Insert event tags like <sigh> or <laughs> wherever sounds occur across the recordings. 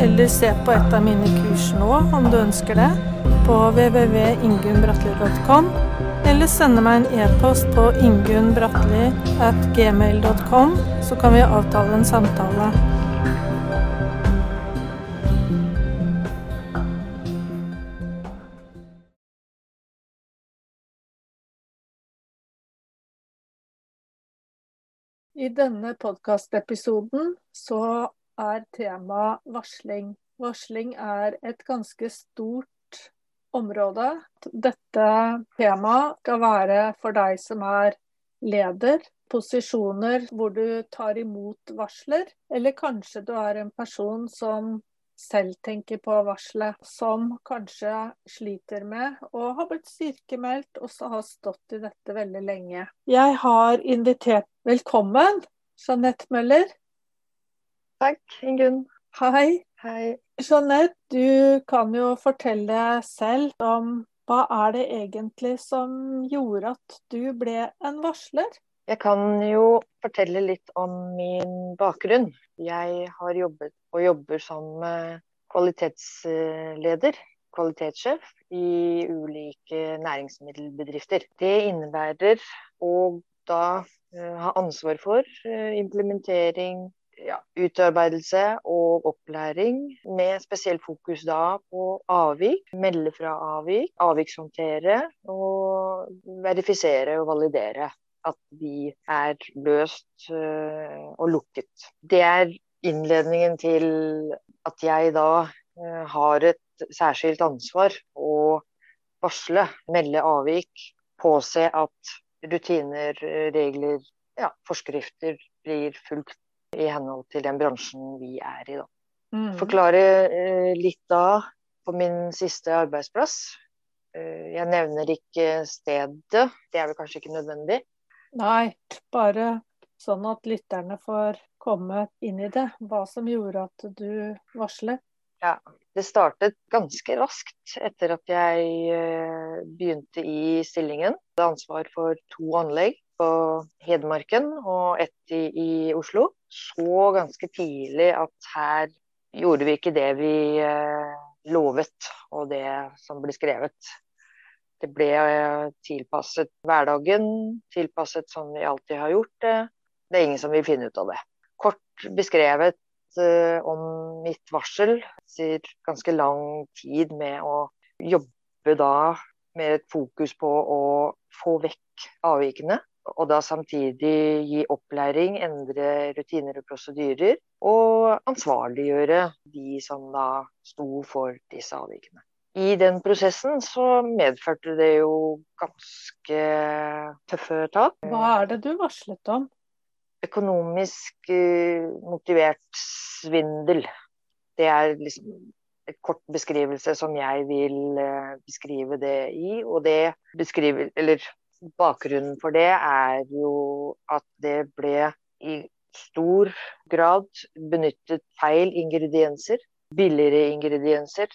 eller se på et av mine kurs nå om du ønsker det, på www.ingunnbratli.com, eller sende meg en e-post på ingunnbratli.gmail.com, at gmail.com, så kan vi avtale en samtale. I denne podkastepisoden så er tema varsling. Varsling er et ganske stort område. Dette temaet skal være for deg som er leder, posisjoner hvor du tar imot varsler, eller kanskje du er en person som selv tenker på varselet, som kanskje sliter med og har blitt sykemeldt og så har stått i dette veldig lenge. Jeg har invitert velkommen Jeanette Møller. Takk, Ingunn. Hei. Hei. Jeanette, du kan jo fortelle selv om hva er det egentlig som gjorde at du ble en varsler? Jeg kan jo fortelle litt om min bakgrunn. Jeg har jobbet og jobber som kvalitetsleder, kvalitetssjef, i ulike næringsmiddelbedrifter. Det innebærer å da ha ansvar for implementering, ja, utarbeidelse og opplæring, med spesielt fokus da på avvik, melde fra avvik, avvikshåndtere og verifisere og validere at de er løst og lukket. Det er innledningen til at jeg da har et særskilt ansvar å varsle, melde avvik, påse at rutiner, regler, ja, forskrifter blir fulgt i henhold til den bransjen vi er i, da. Mm. Forklare eh, litt da på min siste arbeidsplass. Eh, jeg nevner ikke stedet, det er vel kanskje ikke nødvendig. Nei, bare sånn at lytterne får komme inn i det. Hva som gjorde at du varslet. Ja, det startet ganske raskt etter at jeg eh, begynte i stillingen. Jeg hadde ansvar for to anlegg på Hedmarken og ett i, i, Oslo. Så ganske tidlig at her gjorde vi ikke det vi eh, lovet og det som ble skrevet. Det ble eh, tilpasset hverdagen, tilpasset som vi alltid har gjort det. Det er ingen som vil finne ut av det. Kort beskrevet uh, om mitt varsel. Etter ganske lang tid med å jobbe da med et fokus på å få vekk avvikene og da samtidig gi opplæring, endre rutiner og prosedyrer, og ansvarliggjøre de som da sto for disse avvikene. I den prosessen så medførte det jo ganske tøffe tak. Hva er det du varslet om? Økonomisk uh, motivert svindel. Det er liksom et kort beskrivelse som jeg vil uh, beskrive det i. Og det beskriver, eller Bakgrunnen for det er jo at det ble i stor grad benyttet feil ingredienser, billigere ingredienser,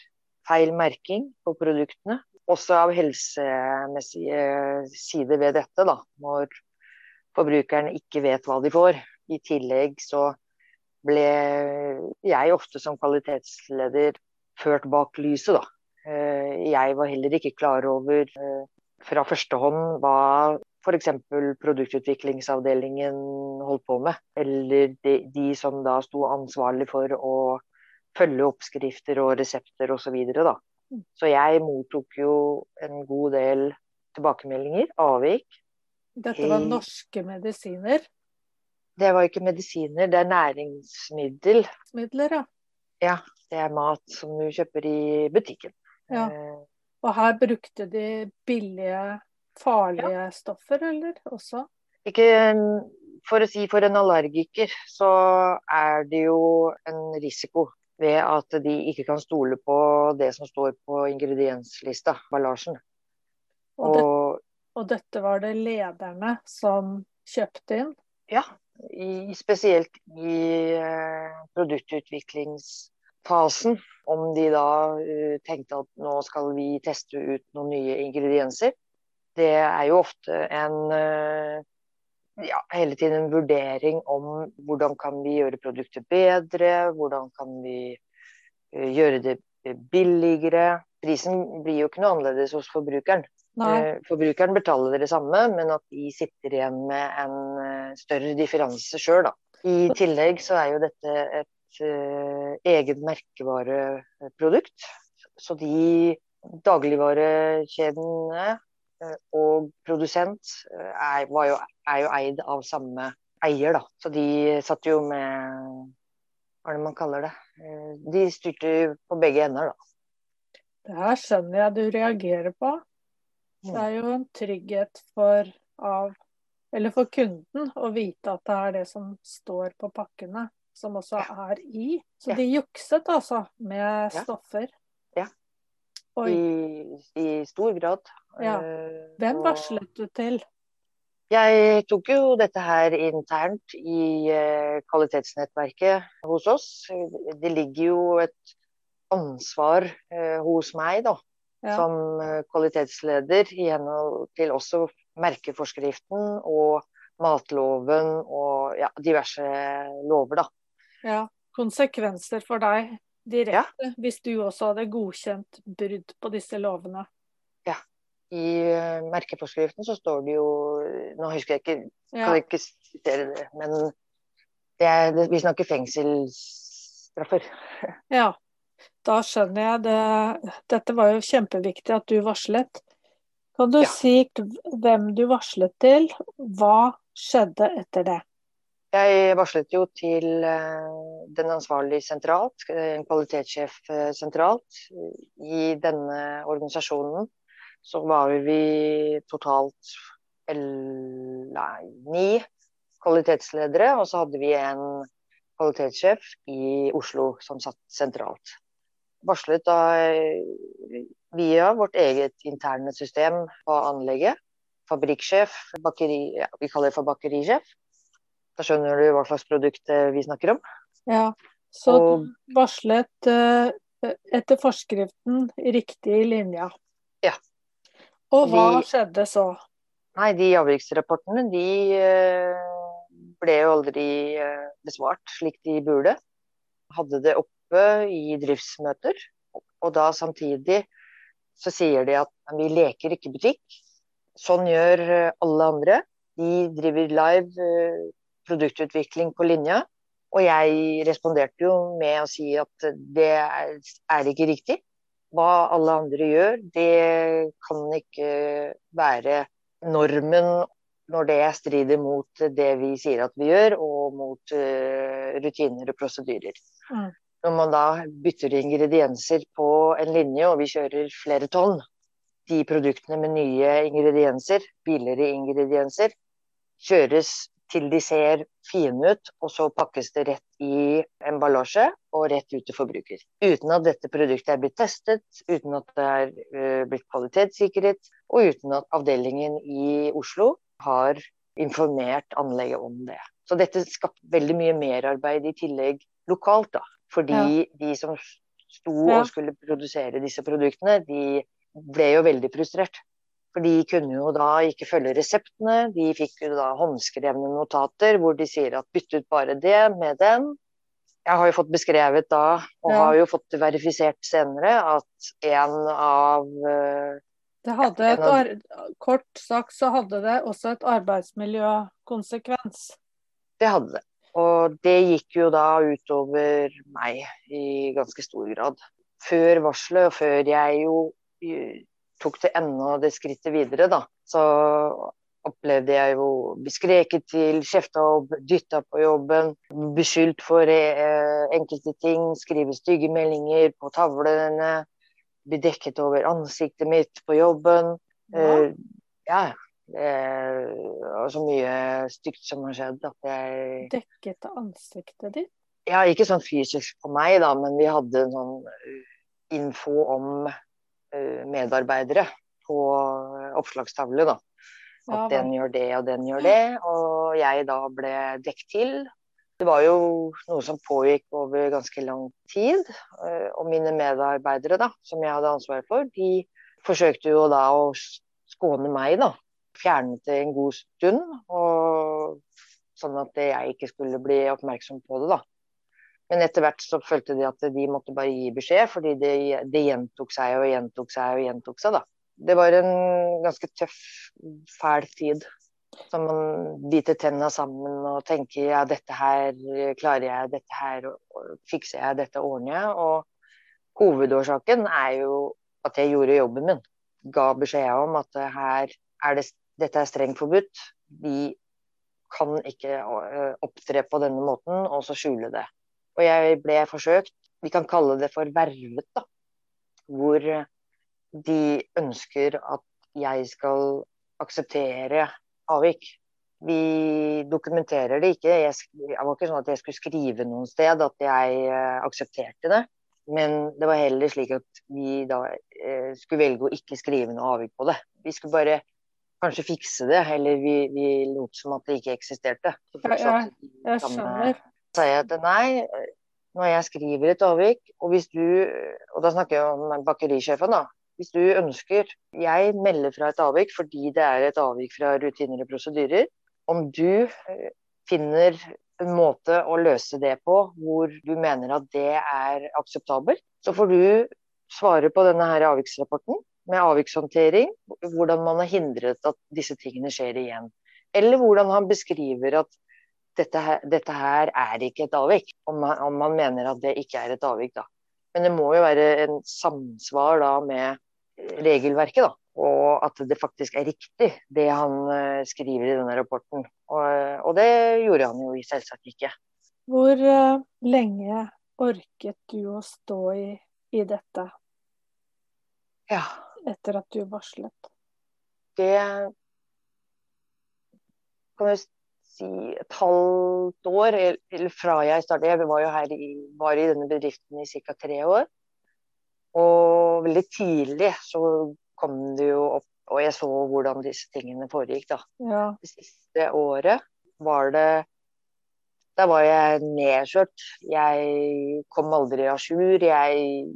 feil merking på produktene. Også av helsemessige sider ved dette, da, når forbrukerne ikke vet hva de får. I tillegg så ble jeg ofte som kvalitetsleder ført bak lyset, da. Eh, jeg var heller ikke klar over eh, fra første hånd hva f.eks. produktutviklingsavdelingen holdt på med. Eller de, de, som da sto ansvarlig for å følge oppskrifter og resepter osv. Så, videre, så jeg mottok jo en god del tilbakemeldinger, avvik. Dette var norske medisiner? Det var ikke medisiner, det er næringsmiddel. Midler, ja. Ja, det er mat som du kjøper i butikken. Ja. Og her brukte de billige, farlige ja. stoffer, eller også? Ikke for å si for en allergiker, så er det jo en risiko ved at de ikke kan stole på det som står på ingredienslista, ballasjen. Og, det, og dette var det lederne som kjøpte inn? Ja, i, spesielt i eh, produktutviklingsfasen. Om de da uh, tenkte at nå skal vi teste ut noen nye ingredienser. Det er jo ofte en uh, ja, hele tiden en vurdering om hvordan kan vi gjøre produktet bedre, hvordan kan vi uh, gjøre det billigere. Prisen blir jo ikke noe annerledes hos forbrukeren. Nei. Forbrukeren betaler det samme, men at de sitter igjen med en eh, større differanse sjøl, I tillegg så er jo dette et uh, eget merkevareprodukt. Så de dagligvarekjedene uh, og produsent uh, er, jo, er, jo, eid av samme eier, da. Så de satt jo med Hva er det man kaller det? De styrte på begge ender, da. Det her skjønner jeg du reagerer på. Det er jo en trygghet for, av, for kunden å vite at det er det som står på pakkene, som også er i. Så de jukset altså med stoffer. Ja. I, I, stor grad. Ja. Hvem varslet du til? Jeg tok jo dette her internt i uh, kvalitetsnettverket hos oss. Det ligger jo et ansvar uh, hos meg, da ja. som eh, kvalitetsleder i henhold til også merkeforskriften og matloven og ja, diverse lover, da. Ja. Konsekvenser for deg direkte, ja. hvis du også hadde godkjent brudd på disse lovene? Ja. I uh, merkeforskriften så står det jo Nå husker jeg ikke, kan jeg ikke sitere det, men det er, det, vi snakker fengselsstraffer. <laughs> Ja. Da skjønner jeg det. Dette var jo kjempeviktig at du varslet. Kan du ja. si hvem du varslet til? Hva skjedde etter det? Jeg varslet jo til eh, den ansvarlige sentralt, en kvalitetssjef eh, sentralt. I denne organisasjonen så var vi totalt nei, ni kvalitetsledere, og så hadde vi en kvalitetssjef i Oslo som satt sentralt varslet da eh, via vårt eget interne system på anlegget. Fabrikksjef, bakeri, ja, vi kaller det for bakerisjef. Da skjønner du hva slags produkt eh, vi snakker om. Ja, så og, varslet uh, etter forskriften riktig linja. Ja. Og hva de, skjedde så? Nei, de avviksrapportene de uh, ble jo aldri besvart slik de burde. Hadde det oppe i driftsmøter. Og da samtidig så sier de at vi leker ikke butikk. Sånn gjør eh, alle andre. De driver live eh, produktutvikling på linja. Og jeg responderte jo med å si at det er ikke riktig. Hva alle andre gjør, det kan ikke være normen når det strider mot det vi sier at vi gjør, og mot uh, rutiner og prosedyrer. Mm når man da bytter ingredienser på en linje, og vi kjører flere tonn, de produktene med nye ingredienser, billigere ingredienser, kjøres til de ser fine ut, og så pakkes det rett i emballasje og rett ut til forbruker. Uten at dette produktet er blitt testet, uten at det er uh, blitt kvalitetssikret, og uten at avdelingen i Oslo har informert anlegget om det. Så dette skapte veldig mye merarbeid i tillegg lokalt, da. Fordi ja. de som sto og skulle produsere disse produktene, de ble jo veldig frustrert. For de kunne jo da ikke følge reseptene. De fikk jo da håndskrevne notater hvor de sier at bytt ut bare det med den. Jeg har jo fått beskrevet da, og ja. har jo fått verifisert senere, at en av eh, det hadde et av, Kort sagt så hadde det også et arbeidsmiljøkonsekvens. Det hadde det. Og det gikk jo da utover meg i ganske stor grad. Før varselet, og før jeg jo tok det enda det skrittet videre, da, så opplevde jeg jo bli skreket til, kjefta opp, dytta på jobben, beskyldt for eh, enkelte ting, skrive stygge meldinger på tavlene, bli dekket over ansiktet mitt på jobben. Ja. Eh, ja, det var så mye stygt som har skjedd at jeg Dekket ansiktet ditt? Ja, ikke sånn fysisk på meg, da, men vi hadde sånn info om medarbeidere på oppslagstavle, da. At den gjør det, og den gjør det. Og jeg da ble dekket til. Det var jo noe som pågikk over ganske lang tid. Og mine medarbeidere, da, som jeg hadde ansvaret for, de forsøkte jo da å skåne meg, da. Fjernet det en god stund. Og sånn at jeg ikke skulle bli oppmerksom på det, da. Men etter hvert så følte de at de måtte bare gi beskjed, fordi det, det gjentok seg og gjentok seg og gjentok seg, da. Det var en ganske tøff, fæl tid. Så man biter tenna sammen og tenker ja, dette her klarer jeg, dette her fikser jeg, dette ordner jeg. Og hovedårsaken er jo at jeg gjorde jobben min. Ga beskjed om at her er det, dette er strengt forbudt. Vi kan ikke eh, opptre på denne måten og så skjule det. Og jeg ble forsøkt, vi kan kalle det for vervet, da. Hvor de ønsker at jeg skal akseptere avvik. Vi dokumenterer det ikke. Jeg, det var ikke sånn at jeg skulle skrive noen sted at jeg uh, aksepterte det. Men det var heller slik at vi da eh, skulle velge å ikke skrive noe avvik på det. Vi skulle bare kanskje fikse det, eller vi, vi lot som at det ikke eksisterte. Ja, jeg skjønner. Så jeg at nei, når jeg skriver et avvik, og hvis du Og da snakker jeg om bakerisjefen, da. Hvis du ønsker Jeg melder fra et avvik fordi det er et avvik fra rutiner og prosedyrer. Om du eh, finner en måte å løse det på hvor du mener at det er akseptabelt, så får du svare på denne her avviksrapporten med avvikshåndtering, hvordan man har hindret at disse tingene skjer igjen. Eller hvordan han beskriver at dette her, dette her er ikke et avvik, om man, om man, mener at det ikke er et avvik. da. Men det må jo være en samsvar da med regelverket, da. Og at det faktisk er riktig, det han uh, skriver i denne rapporten. Og, og, det gjorde han jo selvsagt ikke. Hvor uh, lenge orket du å stå i, i dette? Ja. Etter at du varslet? Det kan jeg si et halvt år, eller fra jeg startet. Jeg var jo her i, var i denne bedriften i ca. tre år. Og veldig tidlig så kom det jo opp, og jeg så hvordan disse tingene foregikk, da. Ja. Det siste året var det Da var jeg nedkjørt. Jeg kom aldri a jour. Jeg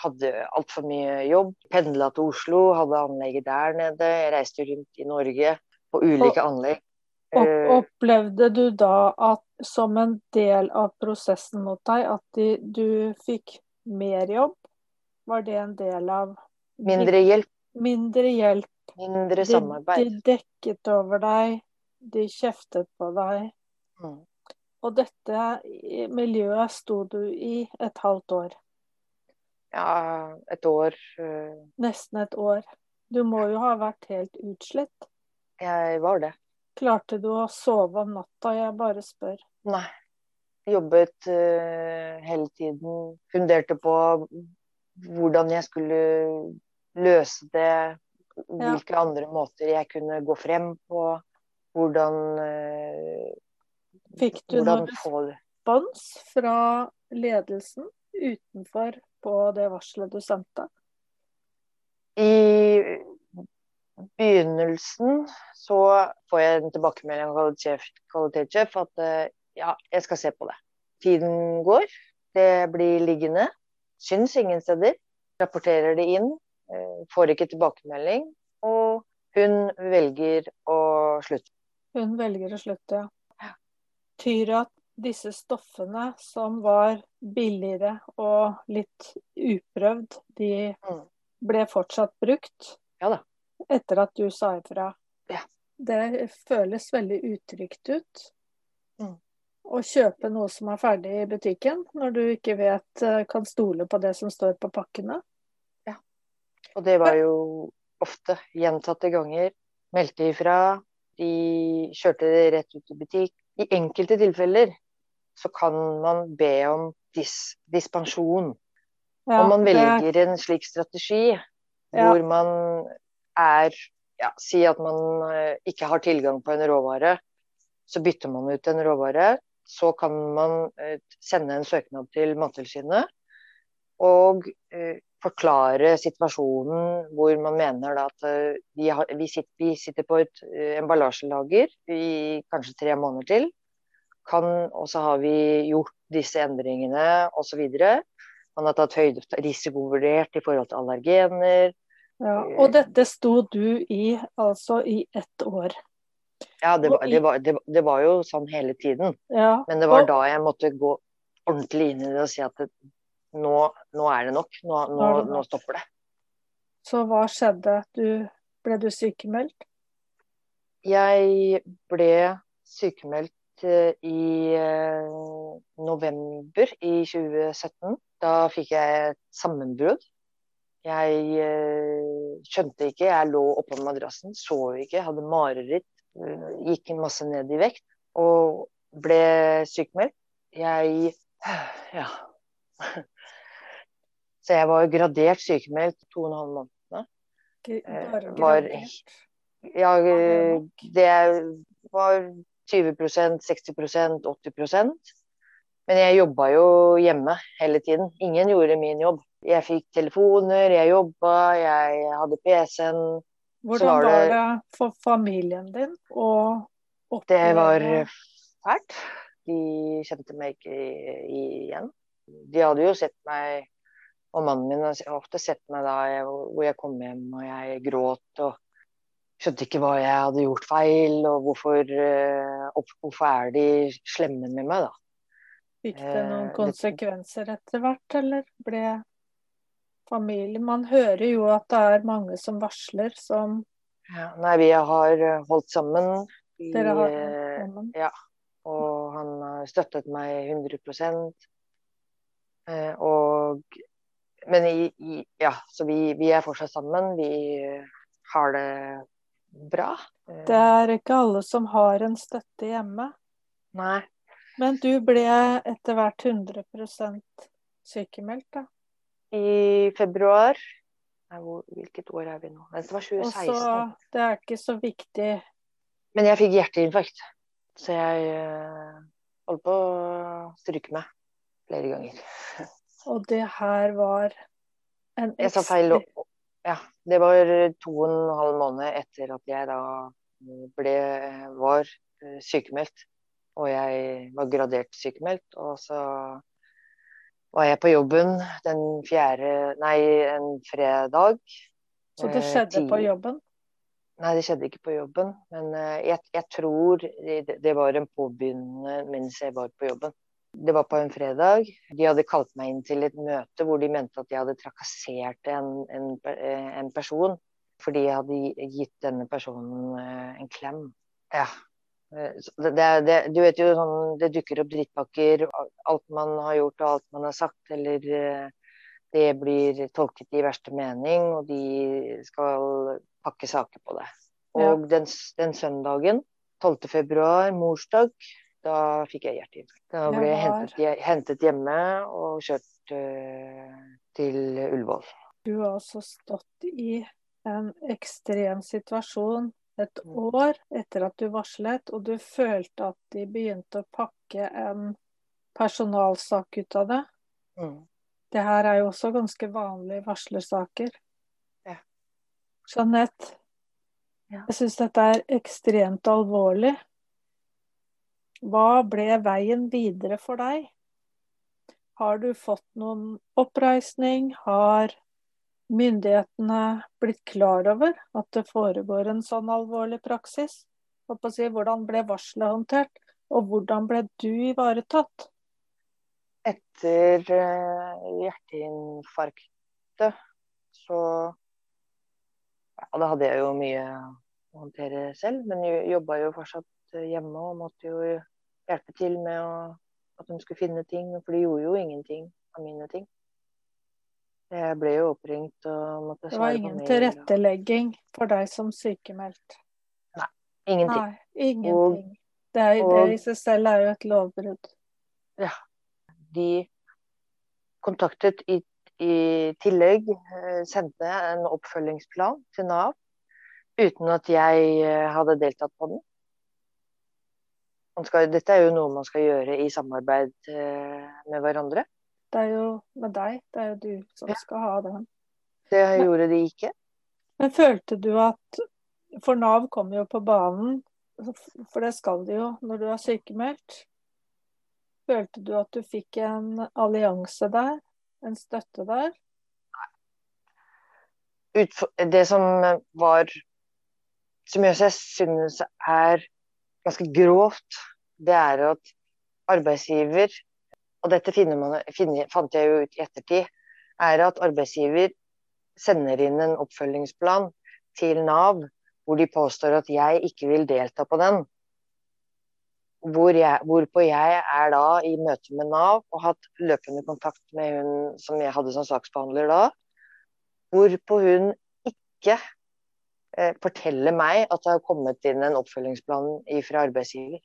hadde altfor mye jobb. Pendla til Oslo, hadde anlegget der nede. Jeg reiste rundt i Norge på ulike og, anlegg. Eh, opplevde du da at som en del av prosessen mot deg, at de, du fikk mer jobb? Var det en del av Mindre hjelp. Mindre hjelp. Mindre samarbeid. De, de dekket over deg, de kjeftet på deg. Mm. Og dette miljøet sto du i et halvt år? Ja, et år. Uh... Nesten et år. Du må jo ha vært helt utslitt? Jeg var det. Klarte du å sove om natta? Jeg bare spør. Nei. Jobbet uh, hele tiden. Funderte på hvordan jeg skulle løse det, hvilke ja. andre måter jeg kunne gå frem på, hvordan uh, Fikk du hvordan noen respons fra ledelsen utenfor på det varselet du sendte? I begynnelsen så får jeg en tilbakemelding av kvalitetssjef at uh, ja, jeg skal se på det. Tiden går, det blir liggende. Syns ingen steder. Rapporterer det inn, eh, får ikke tilbakemelding. Og hun velger å slutte. Hun velger å slutte, ja. Tyr at disse stoffene som var billigere og litt uprøvd, de mm. ble fortsatt brukt ja da. Etter at du sa ifra. Ja. Det føles veldig utrygt ut. Mm å kjøpe noe som er ferdig i butikken, når du ikke vet, eh, kan stole på det som står på pakkene. Ja. Og det var jo ofte gjentatte ganger. Meldte ifra. De kjørte det rett ut i butikk. I enkelte tilfeller så kan man be om dis dispensjon. Ja, Om man velger en slik strategi ja. hvor man er ja, Si at man eh, ikke har tilgang på en råvare. Så bytter man ut en råvare så kan man eh, sende en søknad til Mattilsynet og eh, forklare situasjonen hvor man mener at vi, sitter, på et emballasjelager i kanskje tre måneder til. Og så har vi gjort disse endringene osv. Man har tatt høyde risikovurdert i forhold til allergener. Ja, og dette sto du i altså i ett år. Ja, det var, det, var, det, det var, jo sånn hele tiden. Ja. Men det var da jeg måtte gå ordentlig inn i det og si at nå, nå, er det nok. Nå, nå, nå, stopper det. Så hva skjedde? Du, ble du sykemeldt? Jeg ble sykemeldt eh, i eh, november i 2017. Da fikk jeg et sammenbrudd. Jeg eh, skjønte ikke, jeg lå oppå madrassen, sov ikke, hadde mareritt gikk masse ned i vekt og ble sykemeldt. Jeg Ja. <laughs> Så jeg var gradert sykemeldt to og en halv måned. Bare gradert? ja, det var 20% 60% 80% Men jeg jobba jo hjemme hele tiden. Ingen gjorde min jobb. Jeg fikk telefoner, jeg jobba, jeg hadde PC-en. Hvordan var det, var det, for familien din å oppleve Det var fælt. De kjente meg ikke igjen. De hadde jo sett meg og mannen min har ofte sett meg da jeg, hvor jeg kom hjem og jeg gråt og skjønte ikke hva jeg hadde gjort feil, og hvorfor, uh, hvorfor er de slemme med meg, da. Fikk det noen uh, konsekvenser etter hvert, eller ble familie. Man hører jo at det er mange som varsler som ja, Nei, vi har eh, holdt sammen. Vi, Dere har holdt eh, sammen? Ja. Og han har støttet meg 100 eh, Og Men i, i, ja, så vi, vi, er fortsatt sammen. Vi har det bra. Det er ikke alle som har en støtte hjemme. Nei. Men du ble etter hvert 100 sykemeldt, da? I februar. Nei, hvor, hvilket år er vi nå? Det var 2016. Også, det er ikke så viktig. Men jeg fikk hjerteinfarkt, så jeg uh, holdt på å stryke meg flere ganger. <laughs> Og det her var en Jeg sa feil. Ja, det var to og en halv måned etter at jeg da ble, var eh, sykemeldt. Og jeg var gradert sykemeldt. Og så var jeg på jobben den fjerde Nei, en fredag. Så det skjedde på jobben? Nei, det skjedde ikke på jobben. Men eh, jeg, jeg tror det, var en påbegynnende mens jeg var på jobben. Det var på en fredag. De hadde kalt meg inn til et møte hvor de mente at jeg hadde trakassert en, en, eh, en person fordi jeg hadde gitt denne personen eh, en klem. Ja, Eh, det, det, du vet jo sånn, det dukker opp drittpakker, alt man har gjort og alt man har sagt, eller eh, det blir tolket i verste mening, og de skal pakke saker på det. Og ja. den, den, søndagen, 12. februar, morsdag, da fikk jeg hjerteinfarkt. Da ble jeg hentet, hentet, hjemme og kjørt uh, til Ullevål. Du har altså stått i en ekstrem situasjon et år etter at du varslet, og du følte at de begynte å pakke en personalsak ut av det. Mm. Det her er jo også ganske vanlige varslersaker. Ja. Jeanette, ja. jeg syns dette er ekstremt alvorlig. Hva ble veien videre for deg? Har du fått noen oppreisning? Har myndighetene blitt klar over at det foregår en sånn alvorlig praksis? Si, hvordan ble varselet håndtert, og hvordan ble du ivaretatt? Etter uh, hjerteinfarktet så ja, Da hadde jeg jo mye å håndtere selv, men jobba jo fortsatt hjemme og måtte jo hjelpe til med å, at de skulle finne ting, for de gjorde jo ingenting av mine ting. Jeg ble jo oppringt og måtte svare på mail. Det var ingen tilrettelegging for deg som sykemeldt? Nei, ingenting. Nei, ingenting. Og, det, er, og, det, i seg selv er jo et lovbrudd. Ja. De kontaktet i, i tillegg, eh, sendte en oppfølgingsplan til Nav uten at jeg eh, hadde deltatt på den. skal, dette er jo noe man skal gjøre i samarbeid eh, med hverandre. Det er jo med deg, det er jo du som skal ha den. Det gjorde de ikke. Men følte du at For Nav kommer jo på banen, for det skal de jo når du er sykemeldt. Følte du at du fikk en allianse der? En støtte der? Det som var Som jeg synes er ganske grovt, det er at arbeidsgiver Og dette man, finner, fant jeg jo ut i ettertid. Er at arbeidsgiver sender inn en oppfølgingsplan til Nav hvor de påstår at jeg ikke vil delta på den. Hvor jeg, hvorpå jeg er da i møte med Nav og hatt løpende kontakt med hun som jeg hadde som saksbehandler da. Hvorpå hun ikke eh, forteller meg at det har kommet inn en oppfølgingsplan fra arbeidsgiver.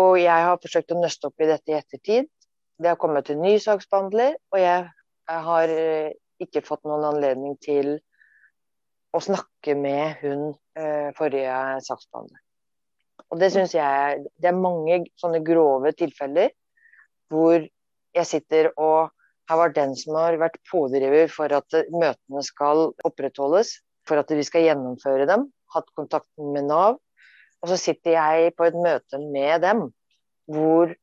Og jeg har forsøkt å nøste opp i dette i ettertid. Det har kommet en ny saksbehandler, og jeg, har eh, ikke fått noen anledning til å snakke med hun eh, forrige saksbehandler. Og det syns jeg Det er mange sånne grove tilfeller hvor jeg sitter og har vært den som har vært pådriver for at møtene skal opprettholdes, for at vi skal gjennomføre dem. Hatt kontakt med Nav. Og så sitter jeg på et møte med dem hvor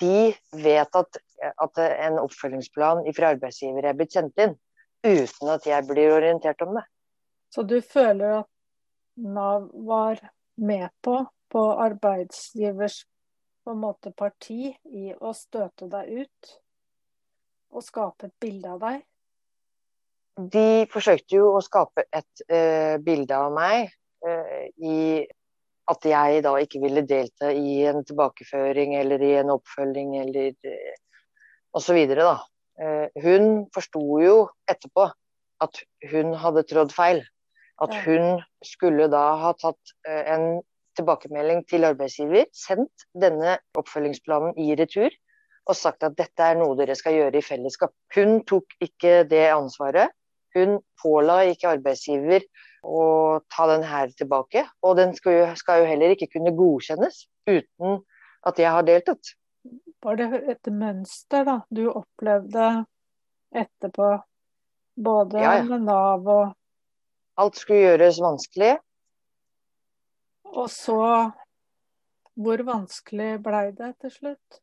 de vet at, at en oppfølgingsplan fra arbeidsgiver er blitt sendt inn, uten at jeg blir orientert om det. Så du føler at Nav var med på på arbeidsgivers på en måte parti i å støte deg ut og skape et bilde av deg? De forsøkte jo å skape et uh, bilde av meg uh, i at jeg da ikke ville delta i en tilbakeføring eller i en oppfølging eller uh, osv. da. Uh, hun forsto jo etterpå at hun hadde trådd feil. At hun skulle da ha tatt en tilbakemelding til arbeidsgiver, sendt denne oppfølgingsplanen i retur og sagt at dette er noe dere skal gjøre i fellesskap. Hun tok ikke det ansvaret. Hun påla ikke arbeidsgiver å ta den her tilbake. Og den skal jo, skal jo heller ikke kunne godkjennes uten at jeg har deltatt. Var det et mønster da du opplevde etterpå, både ja, ja. med Nav og Alt skulle gjøres vanskelig. Og så Hvor vanskelig blei det til slutt?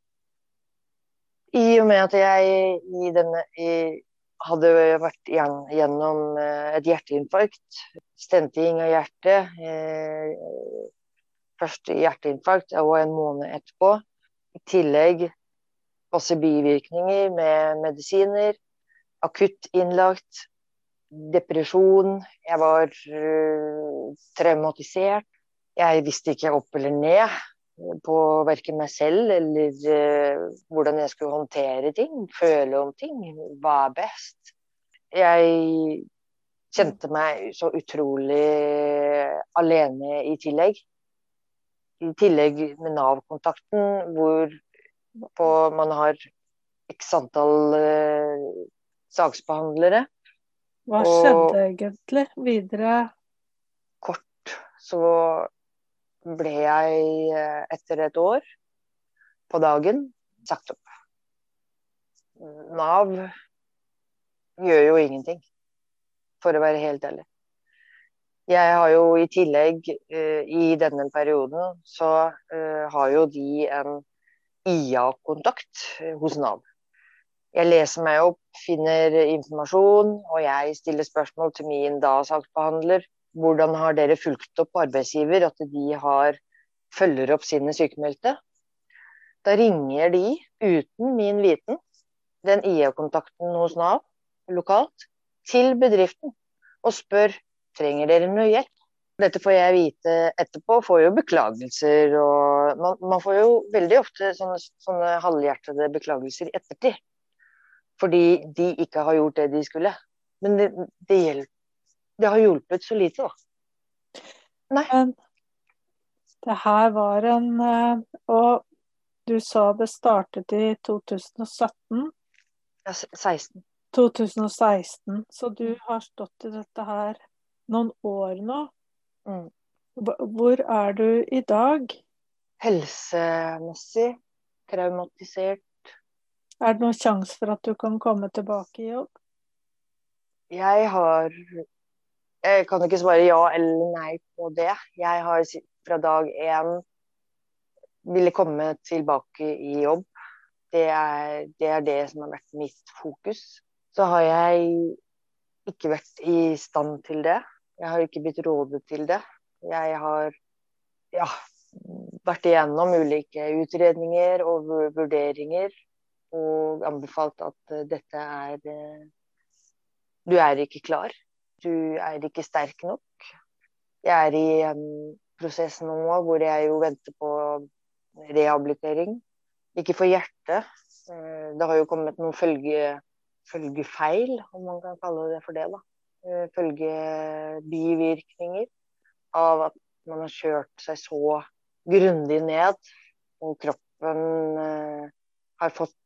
I og med at jeg i denne, i, hadde vært gjennom eh, et hjerteinfarkt, stenting av hjertet eh, Først hjerteinfarkt og en måned etterpå. I tillegg masse bivirkninger med medisiner. Akutt innlagt. Depresjon. Jeg var uh, traumatisert. Jeg visste ikke opp eller ned på verken meg selv eller uh, hvordan jeg skulle håndtere ting, føle om ting. Hva er best? Jeg kjente meg så utrolig alene i tillegg. I tillegg med Nav-kontakten, hvor på, man har x antall uh, saksbehandlere. Hva skjedde egentlig videre? Kort så ble jeg eh, etter et år på dagen sagt opp. Nav gjør jo ingenting, for å være helt ærlig. Jeg har jo i tillegg, uh, i denne perioden, så uh, har jo de en IA-kontakt hos Nav. Jeg leser meg opp, finner informasjon, og jeg stiller spørsmål til min da saksbehandler hvordan har dere fulgt opp arbeidsgiver, at de har, følger opp sine sykemeldte? Da ringer de, uten min viten, den IA-kontakten hos Nav lokalt, til bedriften og spør trenger dere noe hjelp. Dette får jeg vite etterpå, får jo beklagelser og Man, man får jo veldig ofte sånne, sånne halvhjertede beklagelser i ettertid. Fordi de ikke har gjort det de skulle. Men det, det det har hjulpet så lite, da. Nei. Det her var en eh, Og du sa det startet i 2017? Ja, 16. 2016. Så du har stått i dette her noen år nå. Mm. Hvor er du i dag? helsemessig traumatisert. Er det noen sjanse for at du kan komme tilbake i jobb? Jeg har Jeg kan ikke svare ja eller nei på det. Jeg har fra dag én ville komme tilbake i jobb. Det er, det er, det som har vært mitt fokus. Så har jeg ikke vært i stand til det. Jeg har ikke blitt rådet til det. Jeg har ja, vært igjennom ulike utredninger og vurderinger og anbefalt at dette er eh, Du er ikke klar. Du er ikke sterk nok. Jeg er i en prosess nå hvor jeg jo venter på rehabilitering. Ikke for hjertet. Eh, det har jo kommet noen følge, følgefeil, om man kan kalle det for det. da. Eh, følgebivirkninger av at man har kjørt seg så grundig ned, og kroppen eh, har fått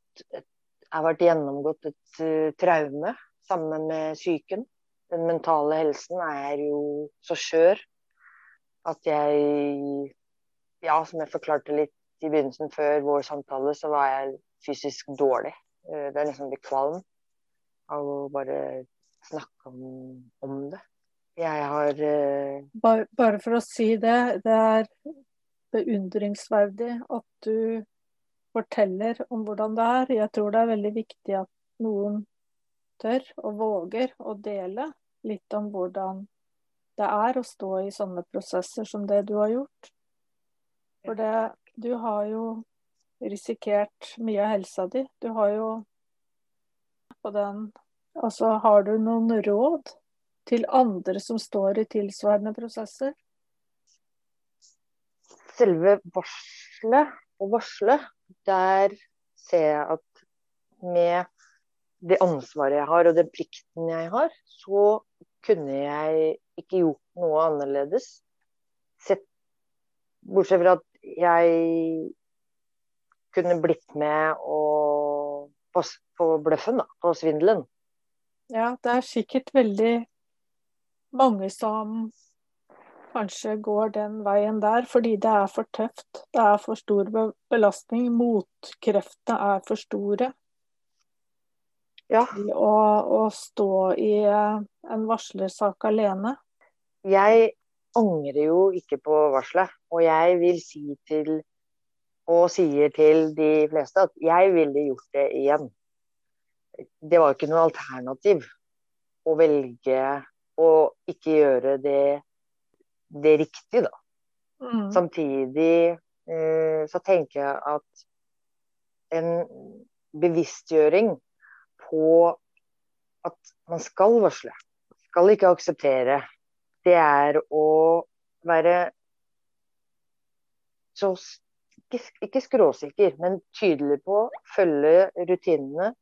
har vært gjennomgått et traume sammen med psyken. Den mentale helsen er jo så skjør at jeg Ja, som jeg forklarte litt i begynnelsen, før vår samtale, så var jeg fysisk dårlig. Uh, det er nesten litt kvalm av å bare snakke om, om det. Jeg har uh... bare, bare, for å si det, det er beundringsverdig at du forteller om hvordan det er. Jeg tror det er veldig viktig at noen tør og våger å dele litt om hvordan det er å stå i sånne prosesser som det du har gjort. For det, du har jo risikert mye av helsa di. Du har jo på den Altså, har du noen råd til andre som står i tilsvarende prosesser? Selve varselet og varslet, der ser jeg at med det ansvaret jeg har og den plikten jeg har, så kunne jeg ikke gjort noe annerledes. Sett, bortsett fra at jeg kunne blitt med og på, bløffen, da, på svindelen. Ja, det er sikkert veldig mange som kanskje går den veien der, fordi det er for tøft. Det er for stor belastning. Motkreftene er for store. Ja. Å, å stå i eh, en varslersak alene. Jeg angrer jo ikke på varselet, og jeg vil si til og sier til de fleste at jeg ville gjort det igjen det var ikke noe alternativ å velge å ikke gjøre det, det riktig, da. Mm. Samtidig eh, så tenker jeg at en bevisstgjøring på at man skal varsle, skal ikke akseptere, det er å være så ikke, ikke skråsikker, men tydelig på å følge rutinene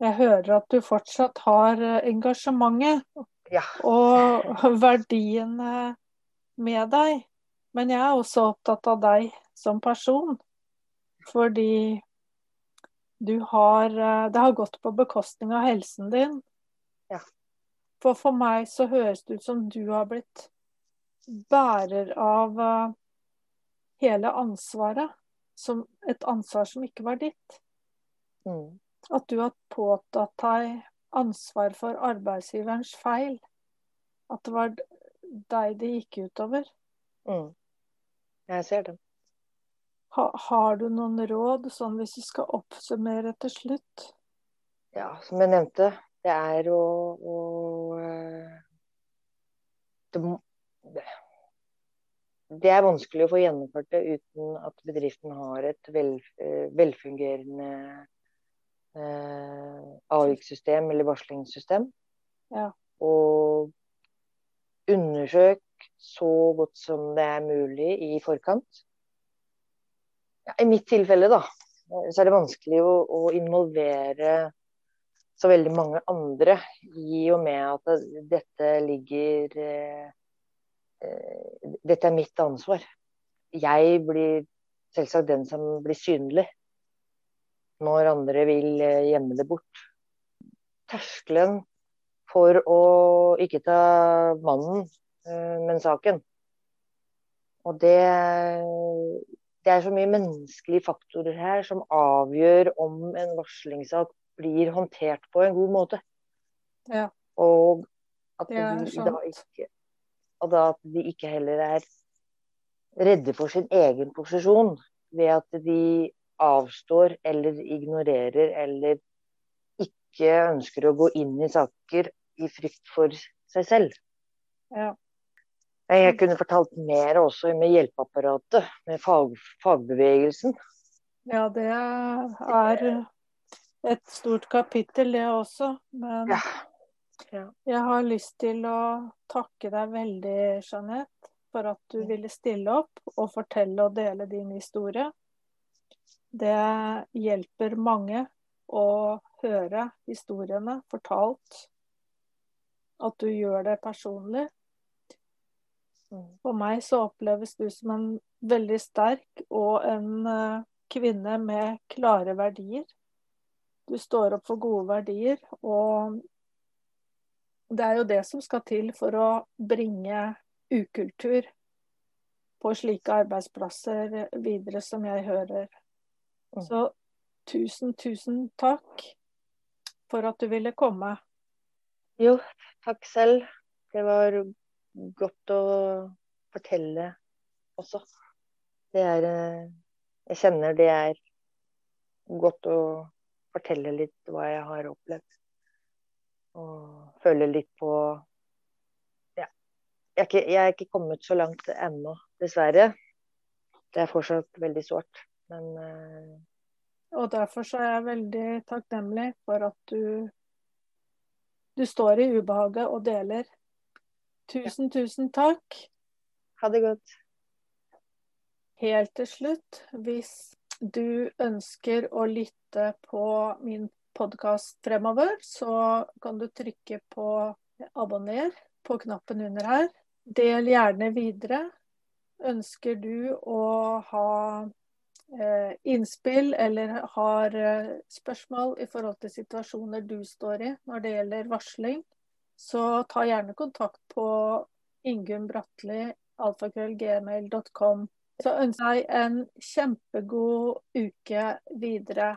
jeg hører at du fortsatt har eh, engasjementet ja. og <laughs> verdiene med deg. Men jeg er også opptatt av deg som person. Fordi du har eh, Det har gått på bekostning av helsen din. Ja. For for meg så høres det ut som du har blitt bærer av eh, hele ansvaret. Som et ansvar som ikke var ditt. Mm at du har påtatt deg ansvar for arbeidsgiverens feil. At det var deg det gikk utover. Mm. Jeg ser det. Ha, har du noen råd, sånn hvis vi skal oppsummere til slutt? Ja, som jeg nevnte, det er å, å eh, det, det, er vanskelig å få gjennomført det uten at bedriften har et vel, eh, velfungerende eh, avvikssystem eller varslingssystem. Ja. Og undersøk så godt som det er mulig i forkant. I mitt tilfelle, da, så er det vanskelig å, å, involvere så veldig mange andre, i og med at dette ligger eh, eh, Dette er mitt ansvar. Jeg blir selvsagt den som blir synlig når andre vil eh, gjemme det bort. Terskelen for å ikke ta mannen, eh, men saken. Og det det er så mye menneskelige faktorer her som avgjør om en varslingssak blir håndtert på en god måte. Ja. Og at, de, da ikke, og da at de ikke heller er redde for sin egen posisjon ved at de avstår eller ignorerer eller ikke ønsker å gå inn i saker i frykt for seg selv. Ja. Jeg kunne fortalt mer også med hjelpeapparatet, med fag, fagbevegelsen. ja, det er et stort kapittel, det også. Men Ja. Ja. jeg har lyst til å takke deg veldig, Jeanette, for at du ville stille opp og fortelle og dele din historie. Det hjelper mange å høre historiene fortalt. At du gjør det personlig. Mm. For meg så oppleves du som en veldig sterk og en eh, kvinne med klare verdier. Du står opp for gode verdier, og det er jo det som skal til for å bringe ukultur på slike arbeidsplasser videre, som jeg hører. Mm. Så tusen, tusen takk for at du ville komme. Jo, takk selv. Det var godt å fortelle også. Det er eh, Jeg kjenner det er godt å fortelle litt hva jeg har opplevd. Og føle litt på Ja. Jeg er ikke, jeg er ikke kommet så langt ennå, dessverre. Det er fortsatt veldig sårt. Men eh, Og derfor så er jeg veldig takknemlig for at du du står i ubehaget og deler. Tusen, tusen takk. ha det godt. Helt til slutt, hvis du ønsker å lytte på min podkast fremover, så kan du trykke på abonner på knappen under her. Del gjerne videre. Ønsker du å ha eh, innspill eller har eh, spørsmål i forhold til situasjoner du står i når det gjelder varsling, så ta gjerne kontakt på Ingunn alfakrøllgmail.com. Så ønsker jeg en kjempegod uke videre.